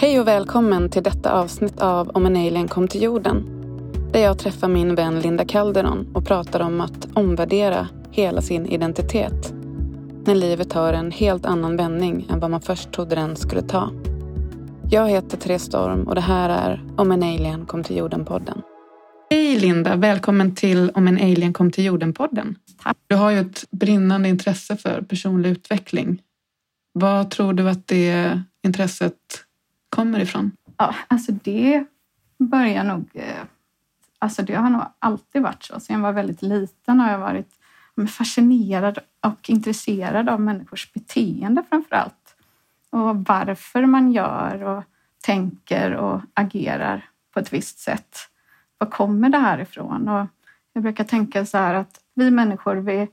Hej och välkommen till detta avsnitt av Om en alien kom till jorden. Där jag träffar min vän Linda Calderon och pratar om att omvärdera hela sin identitet. När livet tar en helt annan vändning än vad man först trodde den skulle ta. Jag heter Therese Storm och det här är Om en alien kom till jorden-podden. Hej Linda, välkommen till Om en alien kom till jorden-podden. Tack. Du har ju ett brinnande intresse för personlig utveckling. Vad tror du att det intresset kommer ifrån? Ja, alltså det börjar nog... Eh, alltså det har nog alltid varit så. Sen jag var väldigt liten har jag varit fascinerad och intresserad av människors beteende framför allt. Och varför man gör och tänker och agerar på ett visst sätt. Var kommer det här ifrån? Och jag brukar tänka så här att vi människor vi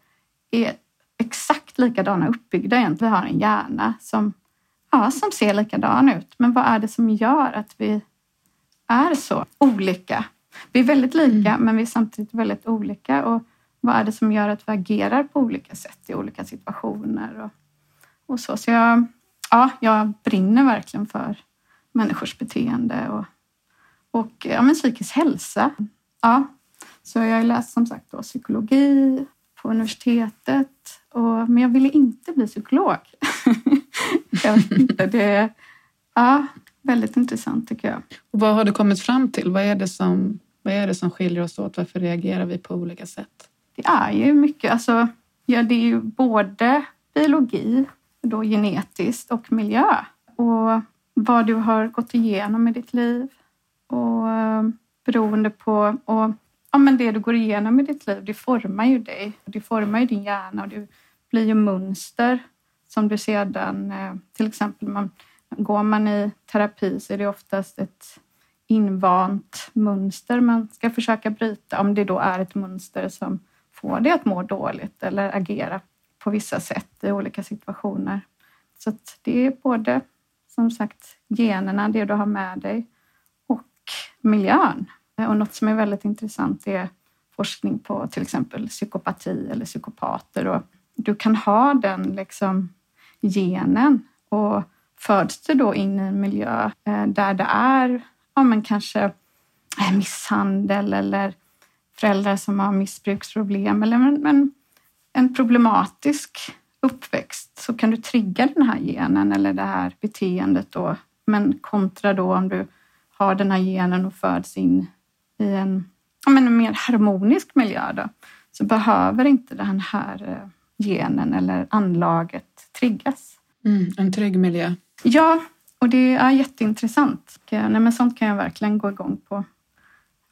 är exakt likadana uppbyggda egentligen. Vi har en hjärna som, ja, som ser likadan ut. Men vad är det som gör att vi är så olika? Vi är väldigt lika, men vi är samtidigt väldigt olika. Och vad är det som gör att vi agerar på olika sätt i olika situationer? Och, och så. så jag, ja, jag brinner verkligen för människors beteende och, och ja, men psykisk hälsa. Ja. Så jag har läst som sagt då, psykologi på universitetet, och, men jag ville inte bli psykolog. jag vet inte, det är ja, väldigt intressant tycker jag. Och vad har du kommit fram till? Vad är, det som, vad är det som skiljer oss åt? Varför reagerar vi på olika sätt? Det är ju mycket, alltså, ja, det är ju både biologi, då genetiskt och miljö. Och vad du har gått igenom i ditt liv. Och beroende på, och ja, men det du går igenom i ditt liv, det formar ju dig. Det formar ju din hjärna och det blir ju mönster som du sedan, eh, till exempel man, går man i terapi så är det oftast ett invant mönster man ska försöka bryta. Om det då är ett mönster som får dig att må dåligt eller agera på vissa sätt i olika situationer. Så att det är både som sagt generna, det du har med dig och miljön. Och något som är väldigt intressant är forskning på till exempel psykopati eller psykopater. Och du kan ha den liksom genen och föds du då in i en miljö eh, där det är ja, men kanske eh, misshandel eller föräldrar som har missbruksproblem eller men, men en problematisk uppväxt så kan du trigga den här genen eller det här beteendet då. Men kontra då om du har den här genen och föds in i en, ja, men en mer harmonisk miljö då, så behöver inte den här eh, genen eller anlaget triggas. Mm, en trygg miljö. Ja, och det är jätteintressant. Nej, men sånt kan jag verkligen gå igång på.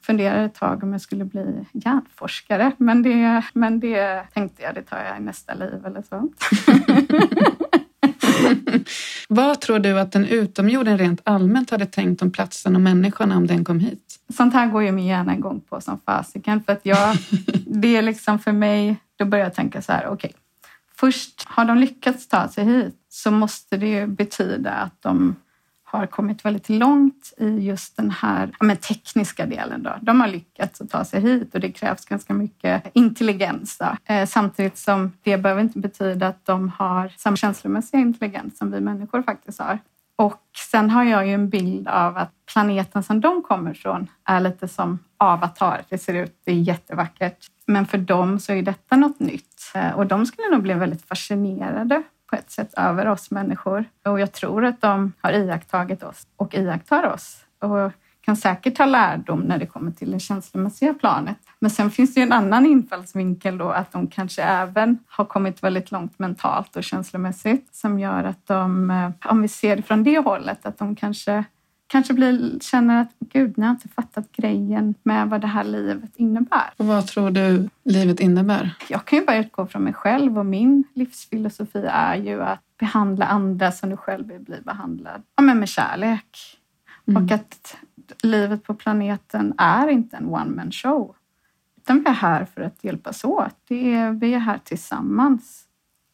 Funderade ett tag om jag skulle bli hjärnforskare, men det, men det tänkte jag, det tar jag i nästa liv eller så. Vad tror du att en utomjording rent allmänt hade tänkt om platsen och människorna om den kom hit? Sånt här går ju min hjärna igång på som fasiken, för att jag, det är liksom för mig, då börjar jag tänka så här, okej, okay, först har de lyckats ta sig hit så måste det ju betyda att de har kommit väldigt långt i just den här ja, men tekniska delen. Då. De har lyckats att ta sig hit och det krävs ganska mycket intelligens. Då. Eh, samtidigt som det behöver inte betyda att de har samma känslomässiga intelligens som vi människor faktiskt har. Och sen har jag ju en bild av att planeten som de kommer från är lite som Avatar. Det ser ut, det är jättevackert. Men för dem så är detta något nytt eh, och de skulle nog bli väldigt fascinerade på ett sätt över oss människor. Och jag tror att de har iakttagit oss och iakttar oss och kan säkert ta lärdom när det kommer till det känslomässiga planet. Men sen finns det ju en annan infallsvinkel då att de kanske även har kommit väldigt långt mentalt och känslomässigt som gör att de, eh, om vi ser det från det hållet, att de kanske kanske blir, känner att gud, ni har inte fattat grejen med vad det här livet innebär. Och vad tror du livet innebär? Jag kan ju bara utgå från mig själv och min livsfilosofi är ju att behandla andra som du själv vill bli behandlad. Ja, men med kärlek. Mm. Och att livet på planeten är inte en one man show. Utan vi är här för att hjälpas åt. Det är, vi är här tillsammans.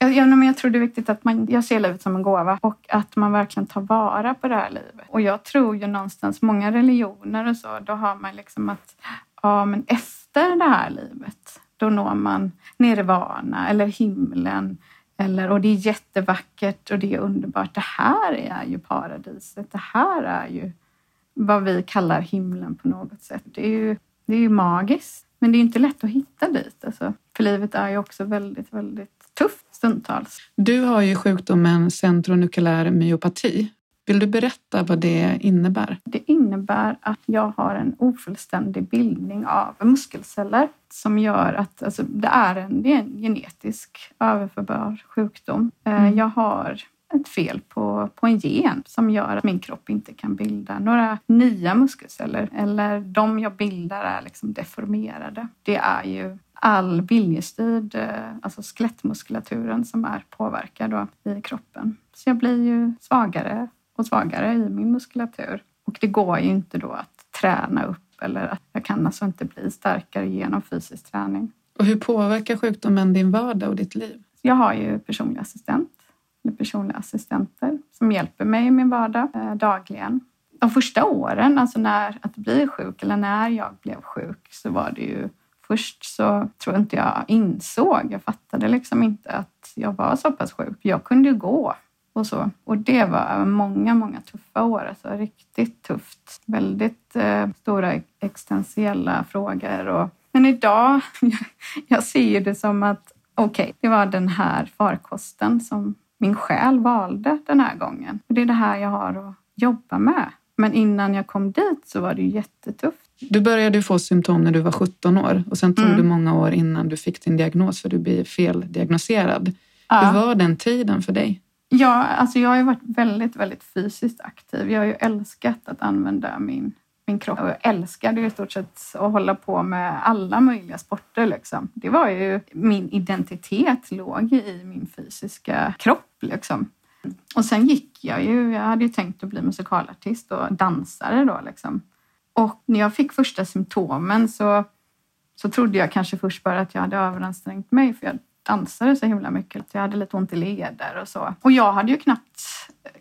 Jag, jag, men jag tror det är viktigt att man, jag ser livet som en gåva och att man verkligen tar vara på det här livet. Och jag tror ju någonstans, många religioner och så, då har man liksom att ja, men efter det här livet, då når man nirvana eller himlen Eller, och det är jättevackert och det är underbart. Det här är ju paradiset. Det här är ju vad vi kallar himlen på något sätt. Det är ju, det är ju magiskt. Men det är inte lätt att hitta dit. Alltså. För livet är ju också väldigt, väldigt tufft stundtals. Du har ju sjukdomen centronukleär myopati. Vill du berätta vad det innebär? Det innebär att jag har en ofullständig bildning av muskelceller som gör att alltså, det, är en, det är en genetisk överförbar sjukdom. Eh, mm. Jag har ett fel på, på en gen som gör att min kropp inte kan bilda några nya muskelceller eller de jag bildar är liksom deformerade. Det är ju all viljestyrd, eh, alltså skelettmuskulaturen som är påverkad i kroppen. Så jag blir ju svagare och svagare i min muskulatur och det går ju inte då att träna upp eller att jag kan alltså inte bli starkare genom fysisk träning. Och hur påverkar sjukdomen din vardag och ditt liv? Jag har ju personlig assistent eller personliga assistenter som hjälper mig i min vardag eh, dagligen. De första åren, alltså när att bli sjuk eller när jag blev sjuk så var det ju först så tror jag inte jag insåg, jag fattade liksom inte att jag var så pass sjuk. Jag kunde ju gå och så. Och det var många, många tuffa år, alltså riktigt tufft. Väldigt eh, stora existentiella frågor. Och, men idag, jag ser det som att okej, okay, det var den här farkosten som min själ valde den här gången. Och det är det här jag har att jobba med. Men innan jag kom dit så var det jättetufft. Du började få symptom när du var 17 år och sen tog mm. det många år innan du fick din diagnos för du blev feldiagnostiserad. Ja. Hur var den tiden för dig? Ja, alltså jag har ju varit väldigt, väldigt fysiskt aktiv. Jag har ju älskat att använda min, min kropp och jag älskade ju i stort sett att hålla på med alla möjliga sporter. Liksom. Det var ju min identitet låg i min fysiska kropp. Liksom. Och sen gick jag ju, jag hade ju tänkt att bli musikalartist och dansare då. Liksom. Och när jag fick första symptomen så, så trodde jag kanske först bara att jag hade överansträngt mig för jag dansade så himla mycket. Jag hade lite ont i leder och så. Och jag hade ju knappt,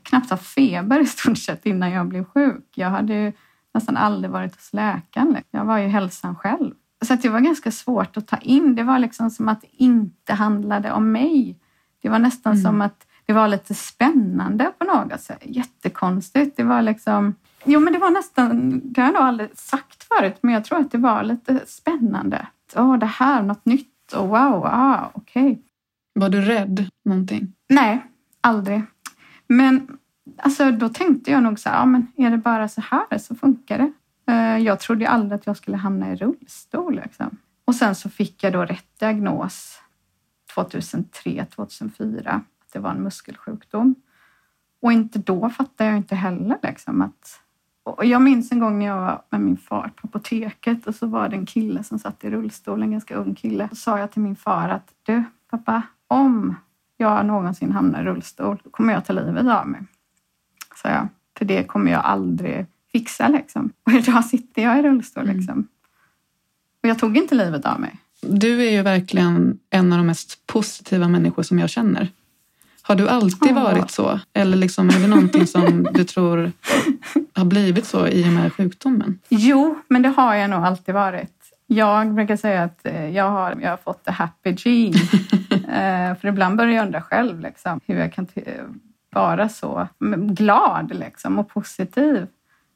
knappt haft feber i stort sett innan jag blev sjuk. Jag hade ju nästan aldrig varit hos läkaren. Jag var ju hälsan själv. Så det var ganska svårt att ta in. Det var liksom som att det inte handlade om mig. Det var nästan mm. som att det var lite spännande på något sätt. Jättekonstigt. Det var liksom... Jo, men det var nästan... Det har jag nog aldrig sagt förut, men jag tror att det var lite spännande. Åh, det här, något nytt och wow, ah, okej. Okay. Var du rädd någonting? Nej, aldrig. Men alltså, då tänkte jag nog så här, ja, men är det bara så här så funkar det. Eh, jag trodde aldrig att jag skulle hamna i rullstol. Liksom. Och sen så fick jag då rätt diagnos 2003, 2004, att det var en muskelsjukdom. Och inte då fattade jag inte heller liksom, att och jag minns en gång när jag var med min far på apoteket och så var det en kille som satt i rullstol, en ganska ung kille. Så sa jag till min far att du pappa, om jag någonsin hamnar i rullstol, då kommer jag ta livet av mig. Sa jag. För det kommer jag aldrig fixa liksom. Och idag sitter jag i rullstol mm. liksom. Och jag tog inte livet av mig. Du är ju verkligen en av de mest positiva människor som jag känner. Har du alltid varit så? Eller liksom, är det någonting som du tror har blivit så i och med sjukdomen? Jo, men det har jag nog alltid varit. Jag brukar säga att eh, jag har, jag har fått the happy gene. Eh, för ibland börjar jag undra själv liksom, hur jag kan vara så glad liksom, och positiv.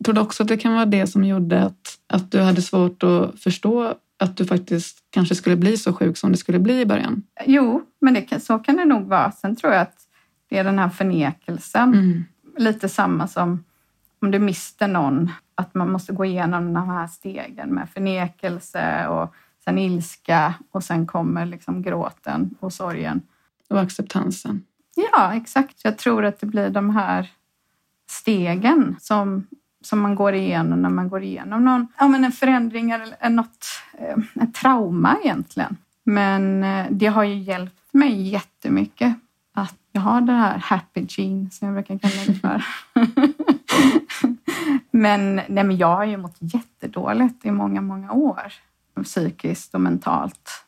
Tror du också att det kan vara det som gjorde att, att du hade svårt att förstå att du faktiskt kanske skulle bli så sjuk som det skulle bli i början? Jo, men det, så kan det nog vara. Sen tror jag att det är den här förnekelsen. Mm. Lite samma som om du mister någon, att man måste gå igenom de här stegen med förnekelse och sen ilska och sen kommer liksom gråten och sorgen. Och acceptansen. Ja, exakt. Jag tror att det blir de här stegen som, som man går igenom när man går igenom någon, ja, men en förändring eller något, eh, ett trauma egentligen. Men eh, det har ju hjälpt mig jättemycket jag har det här happy gene som jag brukar kalla det för. men, nej, men jag har ju mått jättedåligt i många, många år. Psykiskt och mentalt.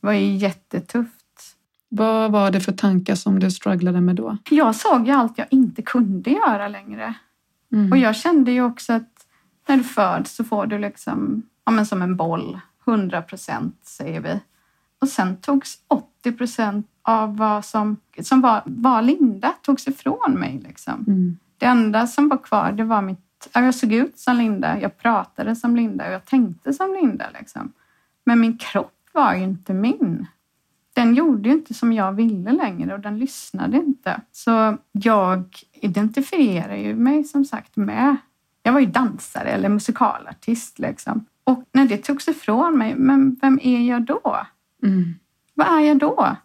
Det var ju jättetufft. Vad var det för tankar som du strugglade med då? Jag såg ju allt jag inte kunde göra längre. Mm. Och jag kände ju också att när du föds så får du liksom, ja men som en boll, 100 procent säger vi. Och sen togs 80 procent av vad som, som var, var Linda togs ifrån mig. Liksom. Mm. Det enda som var kvar, det var mitt... Jag såg ut som Linda, jag pratade som Linda och jag tänkte som Linda. Liksom. Men min kropp var ju inte min. Den gjorde ju inte som jag ville längre och den lyssnade inte. Så jag identifierar ju mig som sagt med... Jag var ju dansare eller musikalartist liksom. Och när det togs ifrån mig, men vem är jag då? Mm. Vad är jag då?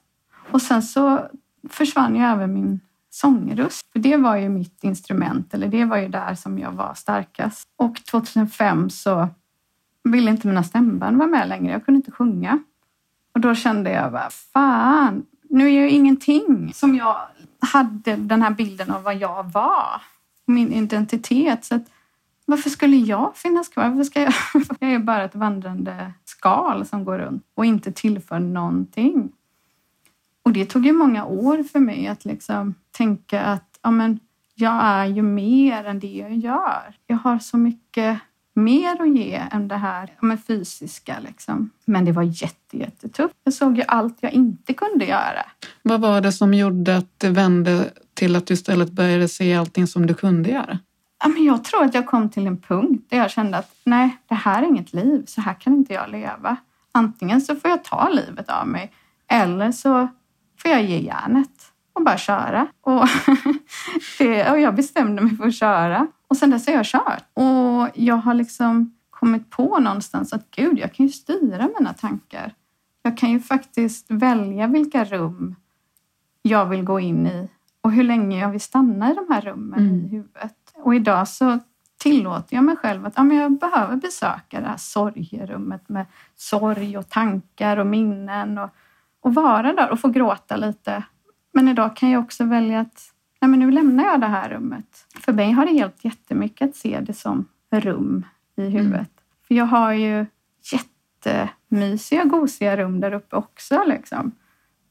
Och sen så försvann ju även min sångröst. För det var ju mitt instrument, eller det var ju där som jag var starkast. Och 2005 så ville inte mina stämband vara med längre. Jag kunde inte sjunga. Och då kände jag bara, fan, nu är jag ingenting som jag hade den här bilden av vad jag var. Min identitet. Så att, varför skulle jag finnas kvar? Varför ska jag? jag är bara ett vandrande skal som går runt och inte tillför någonting. Och det tog ju många år för mig att liksom tänka att ja, men, jag är ju mer än det jag gör. Jag har så mycket mer att ge än det här med fysiska. Liksom. Men det var jätte, jättetufft. Jag såg ju allt jag inte kunde göra. Vad var det som gjorde att det vände till att du istället började se allting som du kunde göra? jag tror att jag kom till en punkt där jag kände att nej, det här är inget liv. Så här kan inte jag leva. Antingen så får jag ta livet av mig eller så får jag ge järnet och bara köra. Och, det, och jag bestämde mig för att köra. Och sen dess har jag kört. Och jag har liksom kommit på någonstans att gud, jag kan ju styra mina tankar. Jag kan ju faktiskt välja vilka rum jag vill gå in i och hur länge jag vill stanna i de här rummen mm. i huvudet. Och idag så tillåter jag mig själv att ja, men jag behöver besöka det här sorgerummet med sorg och tankar och minnen och, och vara där och få gråta lite. Men idag kan jag också välja att nej, men nu lämnar jag det här rummet. För mig har det hjälpt jättemycket att se det som rum i mm. huvudet. Mm. För jag har ju jättemysiga, gosiga rum där uppe också. Liksom.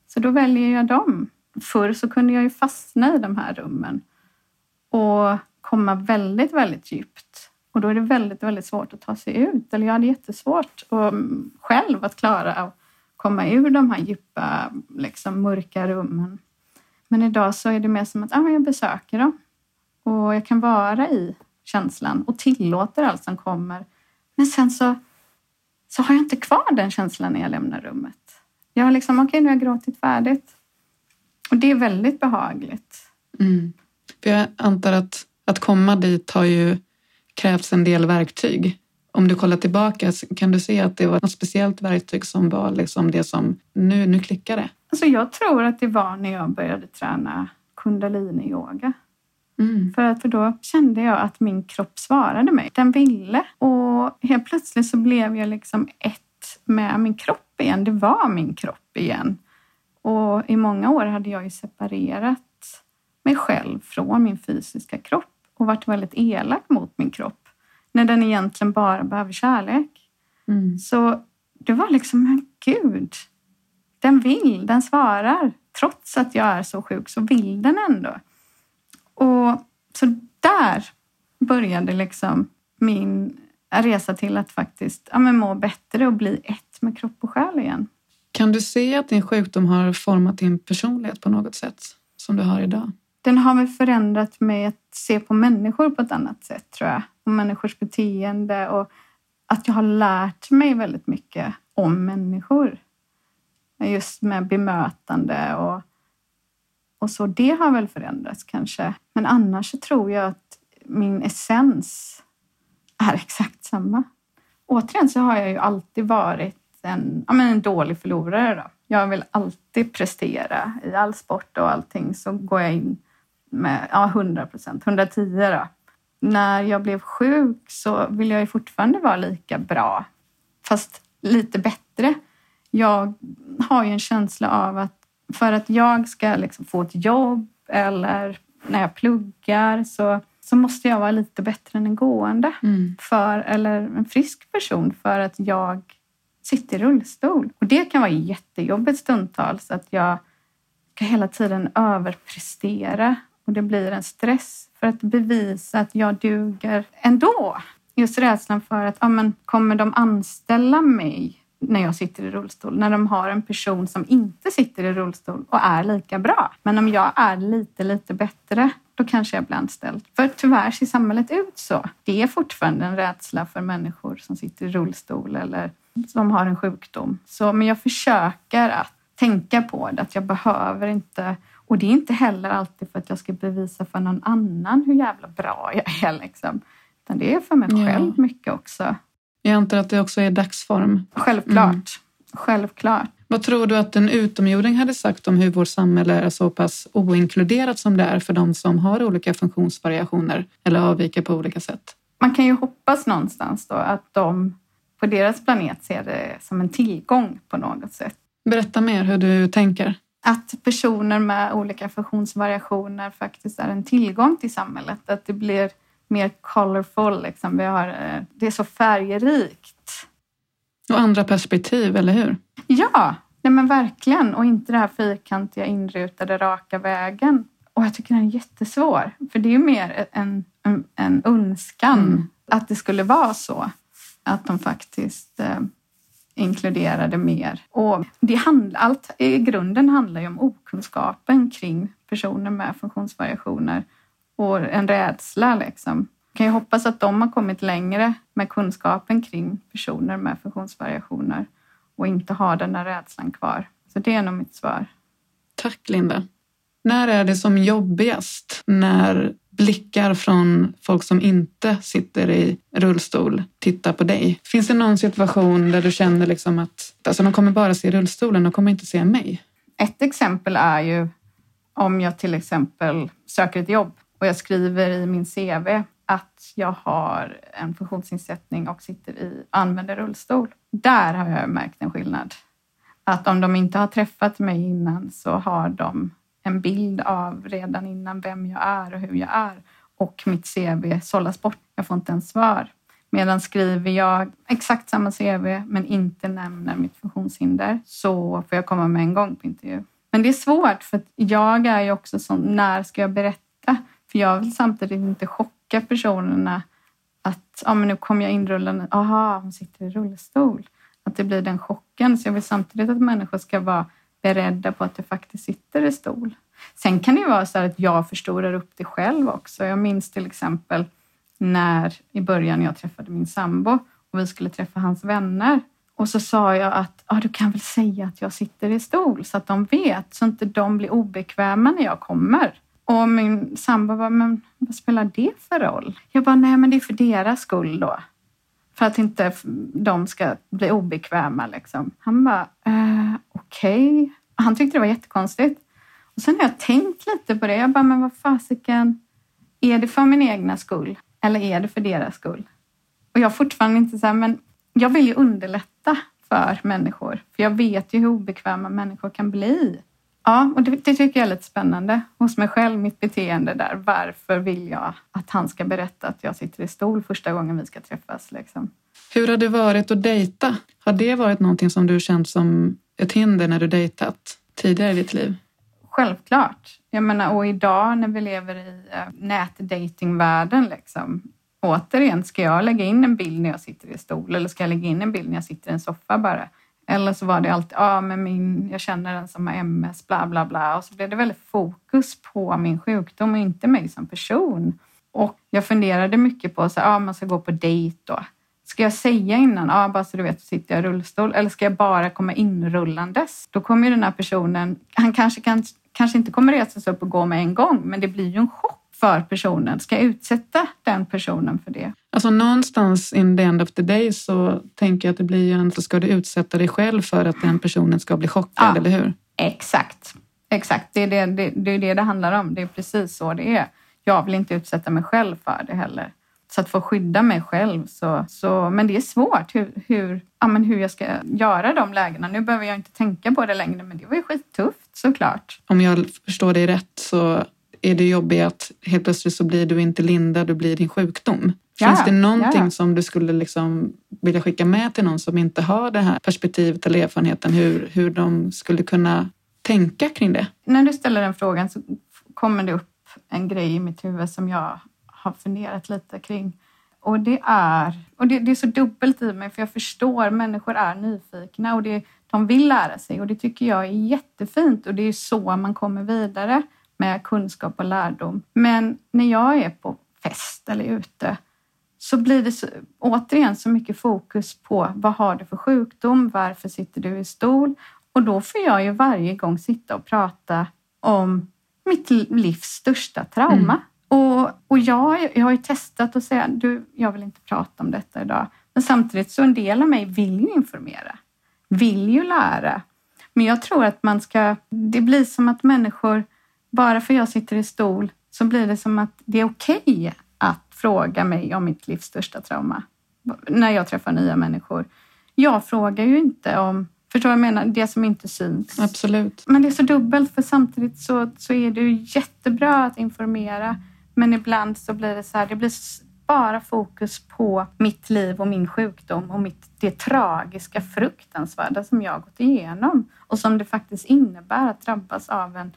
Så då väljer jag dem. Förr så kunde jag ju fastna i de här rummen och komma väldigt, väldigt djupt. Och då är det väldigt, väldigt svårt att ta sig ut. Eller jag hade jättesvårt och, själv att klara komma ur de här djupa, liksom, mörka rummen. Men idag så är det mer som att ah, jag besöker dem och jag kan vara i känslan och tillåter allt som kommer. Men sen så, så har jag inte kvar den känslan när jag lämnar rummet. Jag har liksom, okej okay, nu har jag gråtit färdigt. Och det är väldigt behagligt. Mm. För jag antar att, att komma dit har ju krävts en del verktyg. Om du kollar tillbaka, kan du se att det var något speciellt verktyg som var liksom det som nu, nu klickar det? Alltså jag tror att det var när jag började träna kundalini-yoga. Mm. För, att, för då kände jag att min kropp svarade mig. Den ville. Och helt plötsligt så blev jag liksom ett med min kropp igen. Det var min kropp igen. Och i många år hade jag ju separerat mig själv från min fysiska kropp och varit väldigt elak mot min kropp när den egentligen bara behöver kärlek. Mm. Så det var liksom, men gud, den vill, den svarar. Trots att jag är så sjuk så vill den ändå. Och så där började liksom min resa till att faktiskt ja, men må bättre och bli ett med kropp och själ igen. Kan du se att din sjukdom har format din personlighet på något sätt som du har idag? Den har väl förändrat mig att se på människor på ett annat sätt tror jag. Och människors beteende och att jag har lärt mig väldigt mycket om människor. Just med bemötande och, och så. Det har väl förändrats kanske. Men annars så tror jag att min essens är exakt samma. Återigen så har jag ju alltid varit en, ja, men en dålig förlorare. Då. Jag vill alltid prestera. I all sport och allting så går jag in med ja, 100 procent, 110 då. När jag blev sjuk så vill jag ju fortfarande vara lika bra, fast lite bättre. Jag har ju en känsla av att för att jag ska liksom få ett jobb eller när jag pluggar så, så måste jag vara lite bättre än en gående mm. för, eller en frisk person för att jag sitter i rullstol. Och det kan vara jättejobbigt stundtals att jag ska hela tiden överprestera och det blir en stress för att bevisa att jag duger ändå. Just rädslan för att ja, men, kommer de anställa mig när jag sitter i rullstol, när de har en person som inte sitter i rullstol och är lika bra. Men om jag är lite, lite bättre, då kanske jag blir anställd. För tyvärr ser samhället ut så. Det är fortfarande en rädsla för människor som sitter i rullstol eller som har en sjukdom. Så, men jag försöker att tänka på det, att jag behöver inte och det är inte heller alltid för att jag ska bevisa för någon annan hur jävla bra jag är. Liksom. Utan det är för mig själv ja. mycket också. Jag antar att det också är dagsform? Självklart. Mm. Självklart. Vad tror du att en utomjording hade sagt om hur vårt samhälle är så pass oinkluderat som det är för de som har olika funktionsvariationer eller avviker på olika sätt? Man kan ju hoppas någonstans då att de på deras planet ser det som en tillgång på något sätt. Berätta mer hur du tänker. Att personer med olika funktionsvariationer faktiskt är en tillgång till samhället. Att det blir mer colorful. Liksom. Vi har, eh, det är så färgrikt. Och andra perspektiv, eller hur? Ja, nej men verkligen. Och inte det här fyrkantiga, inrutade, raka vägen. Och jag tycker den är jättesvår. För det är ju mer en, en, en önskan mm. att det skulle vara så. Att de faktiskt eh, inkluderade mer. Och det handl, allt i grunden handlar ju om okunskapen kring personer med funktionsvariationer och en rädsla. Liksom. Jag kan ju hoppas att de har kommit längre med kunskapen kring personer med funktionsvariationer och inte har den där rädslan kvar. Så det är nog mitt svar. Tack Linda. När är det som jobbigast? När blickar från folk som inte sitter i rullstol tittar på dig? Finns det någon situation där du känner liksom att alltså de kommer bara se rullstolen, de kommer inte se mig? Ett exempel är ju om jag till exempel söker ett jobb och jag skriver i min CV att jag har en funktionsnedsättning och sitter i, använder rullstol. Där har jag märkt en skillnad. Att om de inte har träffat mig innan så har de en bild av redan innan vem jag är och hur jag är och mitt CV sållas bort. Jag får inte ens svar. Medan skriver jag exakt samma CV men inte nämner mitt funktionshinder så får jag komma med en gång på intervju. Men det är svårt för jag är ju också sån, när ska jag berätta? För jag vill samtidigt inte chocka personerna att ah, men nu kommer jag inrullande, aha, hon sitter i rullstol. Att det blir den chocken. Så jag vill samtidigt att människor ska vara beredda på att det faktiskt sitter i stol. Sen kan det ju vara så att jag förstorar upp det själv också. Jag minns till exempel när i början jag träffade min sambo och vi skulle träffa hans vänner. Och så sa jag att ah, du kan väl säga att jag sitter i stol så att de vet, så inte de blir obekväma när jag kommer. Och min sambo var, men vad spelar det för roll? Jag bara, nej men det är för deras skull då. För att inte de ska bli obekväma liksom. Han bara, okej. Okay. Han tyckte det var jättekonstigt. Och sen har jag tänkt lite på det. Jag bara, men vad fasiken, är det för min egna skull eller är det för deras skull? Och jag har fortfarande inte så här, men jag vill ju underlätta för människor. För jag vet ju hur obekväma människor kan bli. Ja, och det, det, tycker jag är lite spännande hos mig själv, mitt beteende där. Varför vill jag att han ska berätta att jag sitter i stol första gången vi ska träffas? Liksom? Hur har det varit att dejta? Har det varit någonting som du känt som ett hinder när du dejtat tidigare i ditt liv? Självklart. Jag menar, och idag när vi lever i eh, nätdatingvärlden, liksom, återigen, ska jag lägga in en bild när jag sitter i stol eller ska jag lägga in en bild när jag sitter i en soffa bara? Eller så var det alltid, ja men min, jag känner en som har MS, bla bla bla. Och så blev det väldigt fokus på min sjukdom och inte mig som person. Och jag funderade mycket på, så, ja man ska gå på dejt då. Ska jag säga innan, ja bara så du vet, sitter jag i rullstol? Eller ska jag bara komma inrullandes? Då kommer ju den här personen, han kanske, kan, kanske inte kommer resa sig upp och gå med en gång, men det blir ju en chock för personen. Ska jag utsätta den personen för det? Alltså någonstans in the end of the day så tänker jag att det blir ju en, så ska du utsätta dig själv för att den personen ska bli chockad, ja, eller hur? Exakt. Exakt, det är det, det, det är det det handlar om. Det är precis så det är. Jag vill inte utsätta mig själv för det heller. Så att få skydda mig själv. Så, så, men det är svårt hur, hur, ja, men hur jag ska göra de lägena. Nu behöver jag inte tänka på det längre, men det var ju skittufft såklart. Om jag förstår dig rätt så är det jobbigt att helt plötsligt så blir du inte Linda, du blir din sjukdom. Ja, Finns det någonting ja. som du skulle liksom vilja skicka med till någon som inte har det här perspektivet eller erfarenheten, hur, hur de skulle kunna tänka kring det? När du ställer den frågan så kommer det upp en grej i mitt huvud som jag har funderat lite kring. Och det är, och det, det, är så dubbelt i mig för jag förstår människor är nyfikna och det, de vill lära sig och det tycker jag är jättefint och det är så man kommer vidare med kunskap och lärdom. Men när jag är på fest eller ute så blir det så, återigen så mycket fokus på vad har du för sjukdom, varför sitter du i stol? Och då får jag ju varje gång sitta och prata om mitt livs största trauma. Mm. Och, och jag, jag har ju testat att säga, du, jag vill inte prata om detta idag. Men samtidigt så en del av mig vill ju informera, vill ju lära. Men jag tror att man ska, det blir som att människor, bara för jag sitter i stol så blir det som att det är okej okay att fråga mig om mitt livs största trauma när jag träffar nya människor. Jag frågar ju inte om Förstår vad jag menar? Det som inte syns. Absolut. Men det är så dubbelt för samtidigt så, så är det ju jättebra att informera. Men ibland så blir det så här, det blir bara fokus på mitt liv och min sjukdom och mitt, det tragiska, fruktansvärda som jag har gått igenom och som det faktiskt innebär att drabbas av en,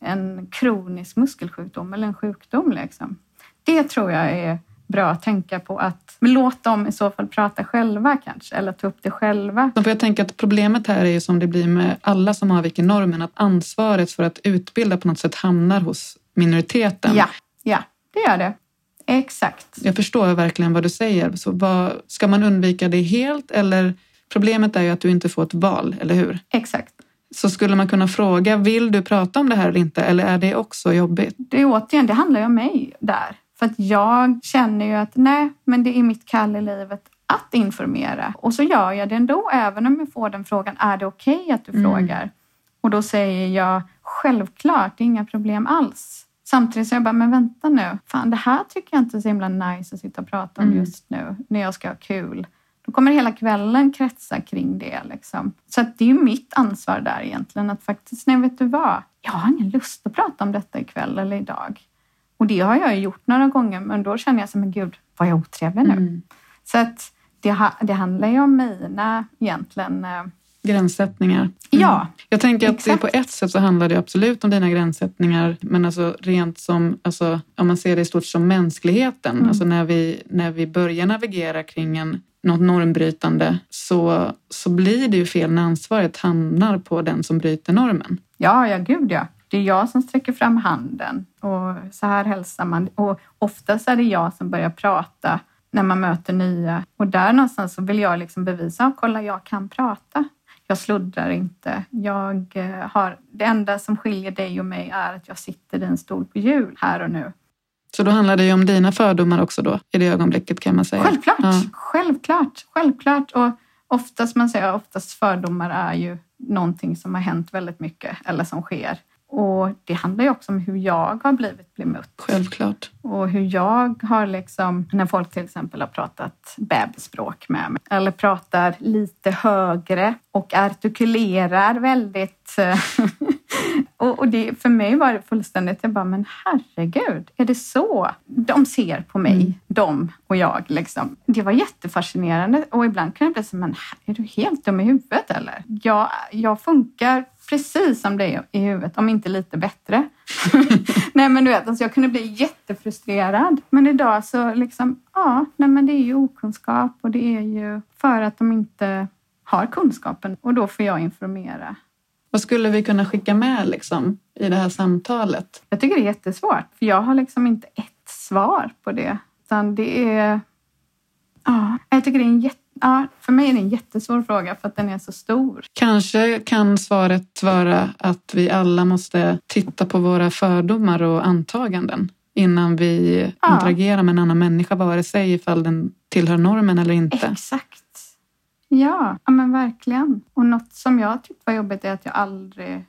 en kronisk muskelsjukdom eller en sjukdom. Liksom. Det tror jag är bra att tänka på att låt dem i så fall prata själva kanske eller ta upp det själva. För jag tänker att problemet här är ju som det blir med alla som avviker normen att ansvaret för att utbilda på något sätt hamnar hos minoriteten. Ja det gör det. Exakt. Jag förstår verkligen vad du säger. Så vad, ska man undvika det helt eller problemet är ju att du inte får ett val, eller hur? Exakt. Så skulle man kunna fråga, vill du prata om det här eller inte? Eller är det också jobbigt? Det är återigen, det handlar ju om mig där. För att jag känner ju att nej, men det är mitt kall i livet att informera. Och så gör jag det ändå, även om jag får den frågan, är det okej okay att du mm. frågar? Och då säger jag självklart, det är inga problem alls. Samtidigt så jag bara, men vänta nu, fan det här tycker jag inte är så himla nice att sitta och prata om mm. just nu, när jag ska ha kul. Då kommer hela kvällen kretsa kring det. Liksom. Så att det är ju mitt ansvar där egentligen, att faktiskt, nej vet du vad, jag har ingen lust att prata om detta ikväll eller idag. Och det har jag gjort några gånger, men då känner jag så men gud, vad jag otrevlig nu. Mm. Så att det, det handlar ju om mina egentligen eh, Gränssättningar. Mm. Ja, Jag tänker att det på ett sätt så handlar det absolut om dina gränssättningar, men alltså rent som, alltså, om man ser det i stort som mänskligheten, mm. alltså när vi, när vi börjar navigera kring en, något normbrytande så, så blir det ju fel när ansvaret hamnar på den som bryter normen. Ja, ja gud ja. Det är jag som sträcker fram handen och så här hälsar man. Och oftast är det jag som börjar prata när man möter nya. Och där någonstans så vill jag liksom bevisa, kolla jag kan prata. Jag sluddrar inte. Jag eh, har, det enda som skiljer dig och mig är att jag sitter i en stol på hjul här och nu. Så då handlar det ju om dina fördomar också då, i det ögonblicket kan man säga? Självklart, ja. självklart, självklart. Och oftast, man säger oftast fördomar är ju någonting som har hänt väldigt mycket eller som sker. Och det handlar ju också om hur jag har blivit bemött. Självklart. Och hur jag har liksom, när folk till exempel har pratat bebisspråk med mig eller pratar lite högre och artikulerar väldigt Och, och det, för mig var det fullständigt, jag bara, men herregud, är det så de ser på mig, mm. de och jag? Liksom. Det var jättefascinerande och ibland kan jag bli så, men är du helt dum i huvudet eller? Jag, jag funkar precis som dig i huvudet, om inte lite bättre. nej men du vet, alltså jag kunde bli jättefrustrerad. Men idag så liksom, ja, nej men det är ju okunskap och det är ju för att de inte har kunskapen och då får jag informera. Vad skulle vi kunna skicka med liksom, i det här samtalet? Jag tycker det är jättesvårt, för jag har liksom inte ett svar på det. Utan det är... Ja, jag tycker det är en jätte Ja, för mig är det en jättesvår fråga för att den är så stor. Kanske kan svaret vara att vi alla måste titta på våra fördomar och antaganden innan vi ja. interagerar med en annan människa, vare sig ifall den tillhör normen eller inte. Exakt. Ja, ja men verkligen. Och något som jag tyckte var jobbigt är att jag aldrig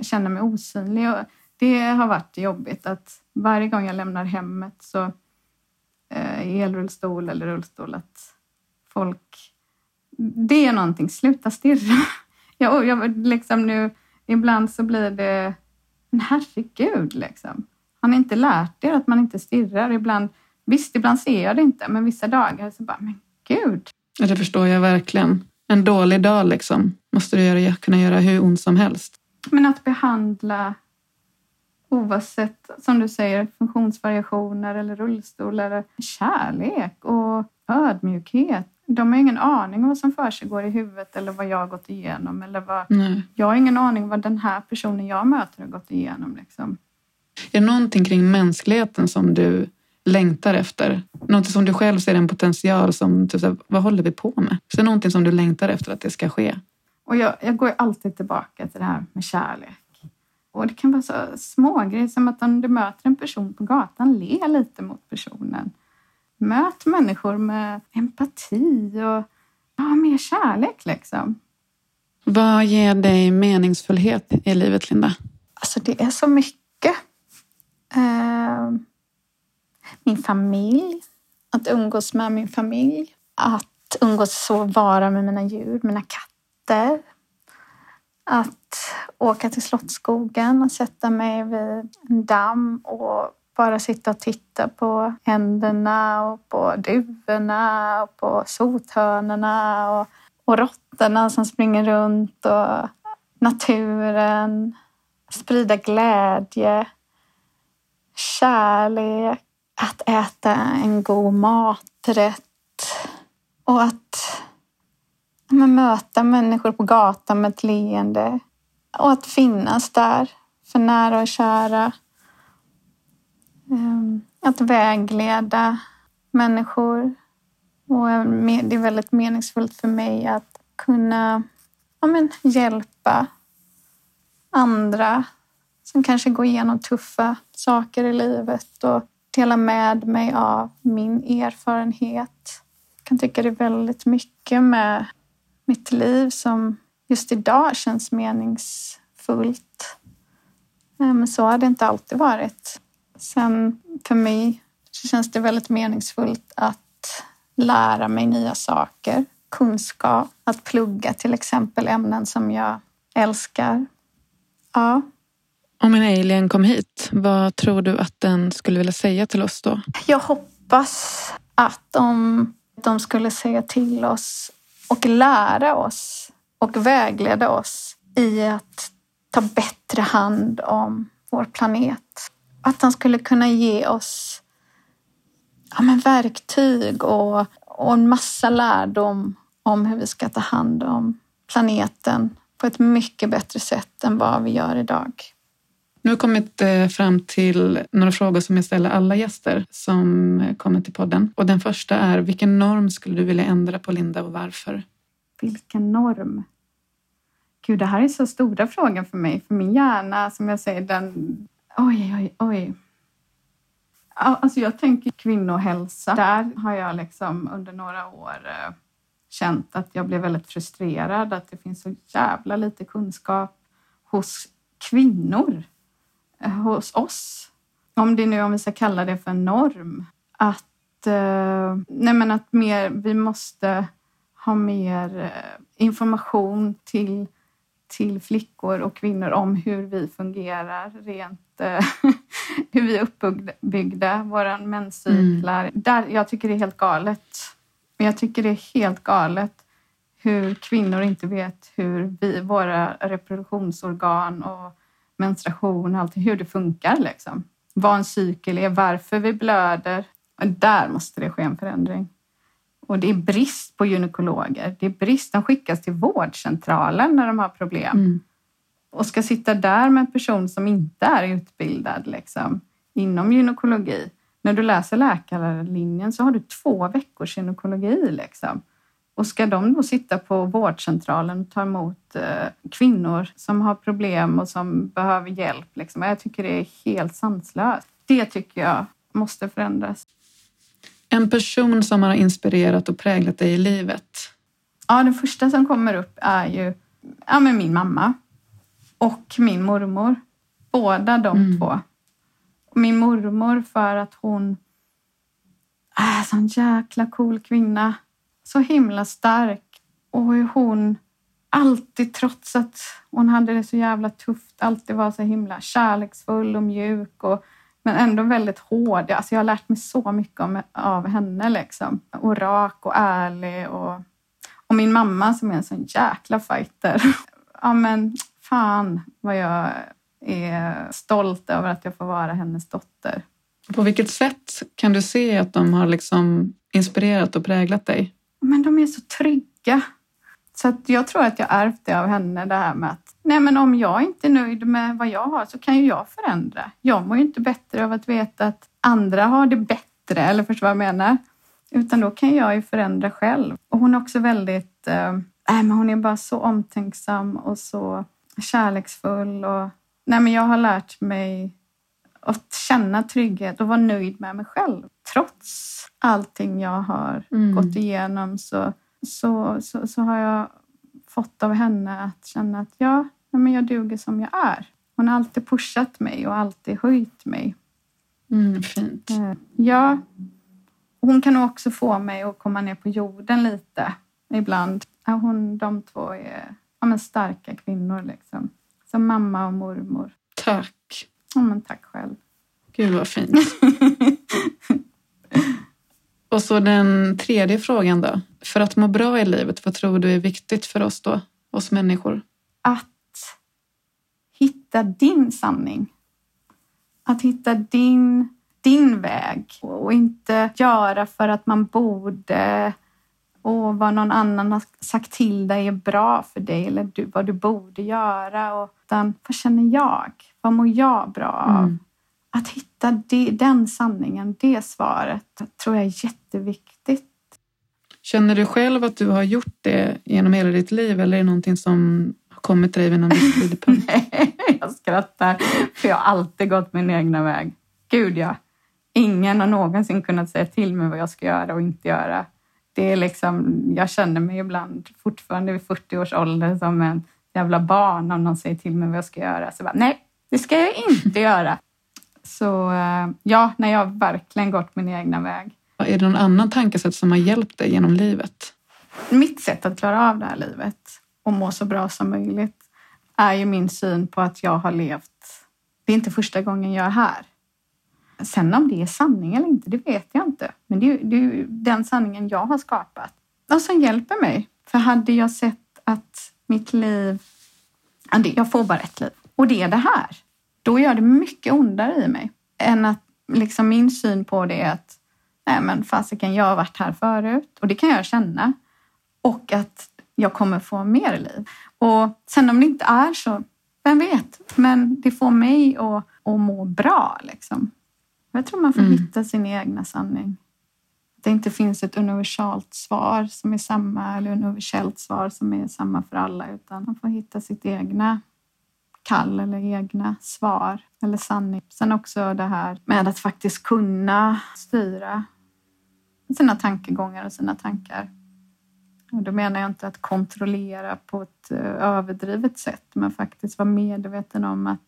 känner mig osynlig. Och det har varit jobbigt att varje gång jag lämnar hemmet så eh, i elrullstol eller rullstol att folk... Det är någonting, sluta stirra. Jag, jag, liksom nu, ibland så blir det, men herregud liksom. Har ni inte lärt er att man inte stirrar? Ibland, visst, ibland ser jag det inte, men vissa dagar så bara, men gud. Ja, det förstår jag verkligen. En dålig dag liksom måste du göra, kunna göra hur ont som helst. Men att behandla Oavsett, som du säger, funktionsvariationer eller rullstol eller kärlek och ödmjukhet. De har ingen aning om vad som för sig går i huvudet eller vad jag har gått igenom. Eller vad, Nej. jag har ingen aning vad den här personen jag möter har gått igenom. Liksom. Är det någonting kring mänskligheten som du längtar efter? Någonting som du själv ser en potential som, typ, vad håller vi på med? Så någonting som du längtar efter att det ska ske? Och jag, jag går alltid tillbaka till det här med kärlek. Och det kan vara så små grejer som att om du möter en person på gatan, le lite mot personen. Möt människor med empati och ja, mer kärlek liksom. Vad ger dig meningsfullhet i livet, Linda? Alltså det är så mycket. Eh, min familj, att umgås med min familj. Att umgås och vara med mina djur, mina katter. Att åka till Slottsskogen och sätta mig vid en damm och bara sitta och titta på händerna och på duvorna och på sothörnorna och, och råttorna som springer runt och naturen. Sprida glädje, kärlek, att äta en god maträtt och att men, möta människor på gatan med ett leende och att finnas där för nära och kära. Ehm, att vägleda människor. Och det är väldigt meningsfullt för mig att kunna ja, men, hjälpa andra som kanske går igenom tuffa saker i livet och dela med mig av min erfarenhet. Jag kan tycka det är väldigt mycket med mitt liv som just idag känns meningsfullt. Men så har det inte alltid varit. Sen för mig så känns det väldigt meningsfullt att lära mig nya saker, kunskap, att plugga till exempel ämnen som jag älskar. Ja, Om en alien kom hit, vad tror du att den skulle vilja säga till oss då? Jag hoppas att de, de skulle säga till oss och lära oss och vägleda oss i att ta bättre hand om vår planet. Att de skulle kunna ge oss ja, men verktyg och, och en massa lärdom om hur vi ska ta hand om planeten på ett mycket bättre sätt än vad vi gör idag. Nu har vi kommit eh, fram till några frågor som jag ställer alla gäster som kommer till podden. Och den första är, vilken norm skulle du vilja ändra på Linda och varför? Vilken norm? Gud, det här är så stora frågor för mig. För min hjärna, som jag säger, den... Oj, oj, oj. Alltså jag tänker kvinnohälsa. Där har jag liksom under några år eh, känt att jag blev väldigt frustrerad. Att det finns så jävla lite kunskap hos kvinnor. Eh, hos oss. Om det nu, om vi ska kalla det för en norm. Att, eh, nej men att mer, vi måste ha mer information till, till flickor och kvinnor om hur vi fungerar rent, eh, hur vi är uppbyggda, våra menscyklar. Där, jag tycker det är helt galet. Men jag tycker det är helt galet hur kvinnor inte vet hur vi, våra reproduktionsorgan och menstruation och allt, hur det funkar. Liksom. Vad en cykel är, varför vi blöder. Där måste det ske en förändring. Och det är brist på gynekologer. Det är brist. De skickas till vårdcentralen när de har problem. Mm. Och ska sitta där med en person som inte är utbildad liksom, inom gynekologi. När du läser läkarlinjen så har du två veckors gynekologi. Liksom. Och ska de då sitta på vårdcentralen och ta emot eh, kvinnor som har problem och som behöver hjälp? Liksom. Jag tycker det är helt sanslöst. Det tycker jag måste förändras. En person som har inspirerat och präglat dig i livet. Ja, det första som kommer upp är ju ja, men min mamma och min mormor. Båda de Mm. två. Min mormor för att hon är en sån jäkla cool kvinna. Så himla stark. Och hur hon alltid, trots att hon hade det så jävla tufft, alltid var så himla kärleksfull och mjuk. Och, men ändå väldigt hård. Alltså jag har lärt mig så mycket om, av henne. Liksom. Och rak och ärlig. Och, och min mamma som är en sån jäkla fighter. Ja men fan vad jag är stolt över att jag får vara hennes dotter. På vilket sätt kan du se att de har liksom inspirerat och präglat dig? Men de är så trygga. Så jag tror att jag ärvt det av henne, det här med att nej men om jag inte är nöjd med vad jag har så kan ju jag förändra. Jag mår ju inte bättre av att veta att andra har det bättre, eller förstår vad jag menar? Utan då kan jag ju förändra själv. Och hon är också väldigt, äh, men hon är bara så omtänksam och så kärleksfull. Och, nej men jag har lärt mig att känna trygghet och vara nöjd med mig själv. Trots allting jag har mm. gått igenom så, så, så, så, har jag fått av henne att känna att ja, men jag duger som jag är. Hon har alltid pushat mig och alltid höjt mig. Mm, fint. Eh, ja. Hon kan också få mig att komma ner på jorden lite ibland. Hon, de två är ja, men starka kvinnor liksom. Som mamma och mormor. Tack. Ja, men tack själv. Gud vad fint. och så den tredje frågan då. För att må bra i livet, vad tror du är viktigt för oss då? Oss människor? Att hitta din sanning. Att hitta din, din väg och inte göra för att man borde och vad någon annan har sagt till dig är bra för dig eller du, vad du borde göra. Och, utan vad känner jag? Vad mår jag bra av? Mm. Att hitta det, den sanningen, det svaret, tror jag är jätteviktigt. Känner du själv att du har gjort det genom hela ditt liv eller är det någonting som har kommit till dig vid någon viss tidpunkt? Nej, jag skrattar för jag har alltid gått min egna väg. Gud ja. Ingen har någonsin kunnat säga till mig vad jag ska göra och inte göra. Det är liksom, jag känner mig ibland fortfarande vid 40 års ålder som en jävla barn om någon säger till mig vad jag ska göra. Så bara, nej, det ska jag inte göra. Så eh, ja, när jag har verkligen gått min egna väg. Är det någon annan tankesätt som har hjälpt dig genom livet? Mitt sätt att klara av det här livet och må så bra som möjligt är ju min syn på att jag har levt. Det är inte första gången jag är här. Sen om det är sanning eller inte, det vet jag inte. Men det är, det är den sanningen jag har skapat och som hjälper mig. För hade jag sett att mitt liv, jag får bara ett liv och det är det här, då gör det mycket ondare i mig än att liksom min syn på det är att nej men fasiken, jag har varit här förut och det kan jag känna. Och att jag kommer få mer liv. Och sen om det inte är så, vem vet? Men det får mig att, att må bra. Liksom. Jag tror man får mm. hitta sin egna sanning. Det inte finns ett universalt svar som är samma eller universellt svar som är samma för alla utan man får hitta sitt egna kall eller egna svar eller sanning. Sen också det här med att faktiskt kunna styra sina tankegångar och sina tankar. Och då menar jag inte att kontrollera på ett eh, överdrivet sätt men faktiskt vara medveten om att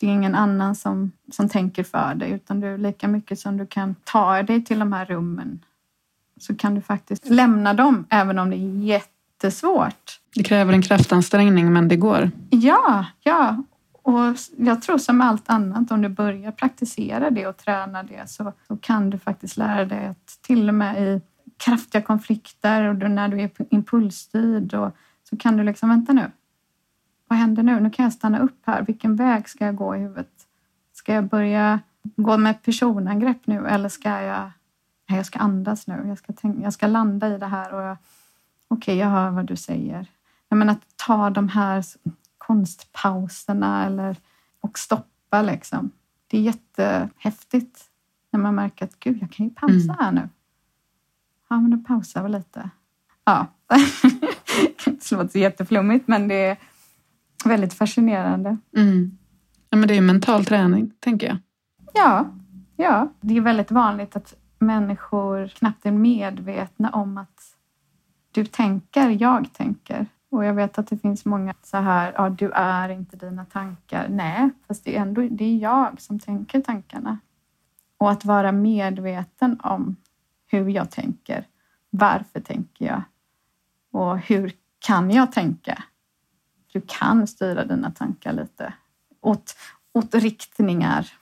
det är ingen annan som, som tänker för dig utan du lika mycket som du kan ta dig till de här rummen så kan du faktiskt lämna dem även om det är jättesvårt. Det kräver en kraftansträngning men det går. Ja, ja. Och jag tror som allt annat, om du börjar praktisera det och träna det så, så kan du faktiskt lära dig att till och med i kraftiga konflikter och när du är impulsstyrd och, så kan du liksom, vänta nu, vad händer nu? Nu kan jag stanna upp här. Vilken väg ska jag gå i huvudet? Ska jag börja gå med personangrepp nu eller ska jag... Nej, jag ska andas nu. Jag ska, tänka, jag ska landa i det här och jag, okej, okay, jag hör vad du säger. Men att ta de här konstpauserna eller, och stoppa liksom. Det är jättehäftigt när man märker att gud, jag kan ju pausa mm. här nu. Ja, men då pausar vi lite. Ja, det låter jätteflummigt, men det är väldigt fascinerande. Mm. Ja, men det är mental träning, tänker jag. Ja, ja. Det är väldigt vanligt att människor knappt är medvetna om att du tänker, jag tänker. Och jag vet att det finns många så här, ja du är inte dina tankar. Nej, fast det är ändå det är jag som tänker tankarna. Och att vara medveten om hur jag tänker. Varför tänker jag? Och hur kan jag tänka? Du kan styra dina tankar lite åt, åt riktningar.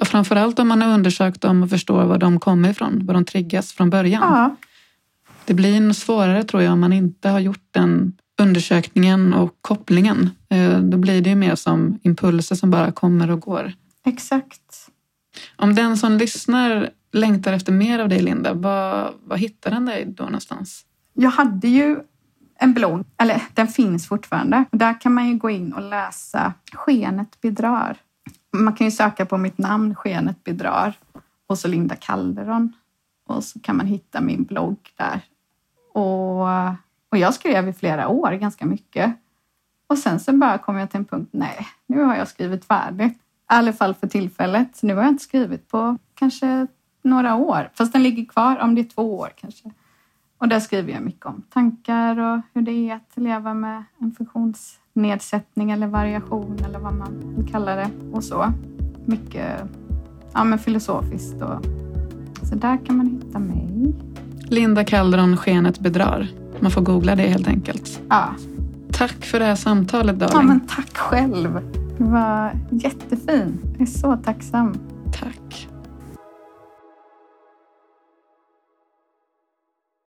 Och framförallt om man har undersökt dem och förstår var de kommer ifrån, var de triggas från början. Ja. Det blir svårare tror jag om man inte har gjort den undersökningen och kopplingen. Eh, då blir det ju mer som impulser som bara kommer och går. Exakt. Om den som lyssnar längtar efter mer av dig, Linda, vad, vad hittar den dig då någonstans? Jag hade ju en blogg, eller den finns fortfarande. Där kan man ju gå in och läsa Skenet bedrar. Man kan ju söka på mitt namn, Skenet bedrar, och så Linda Calderon. Och så kan man hitta min blogg där. Och, och jag skrev i flera år ganska mycket. Och sen så bara kom jag till en punkt, nej, nu har jag skrivit färdigt. I alla fall för tillfället. Nu har jag inte skrivit på kanske några år, fast den ligger kvar om det är två år kanske. Och där skriver jag mycket om tankar och hur det är att leva med en funktionsnedsättning eller variation eller vad man vill kalla det och så. Mycket ja, men filosofiskt och så där kan man hitta mig. Linda Calderon, Skenet bedrar. Man får googla det helt enkelt. Ja. Tack för det här samtalet, Darling. Ja, men tack själv. Det var jättefint. Jag är så tacksam.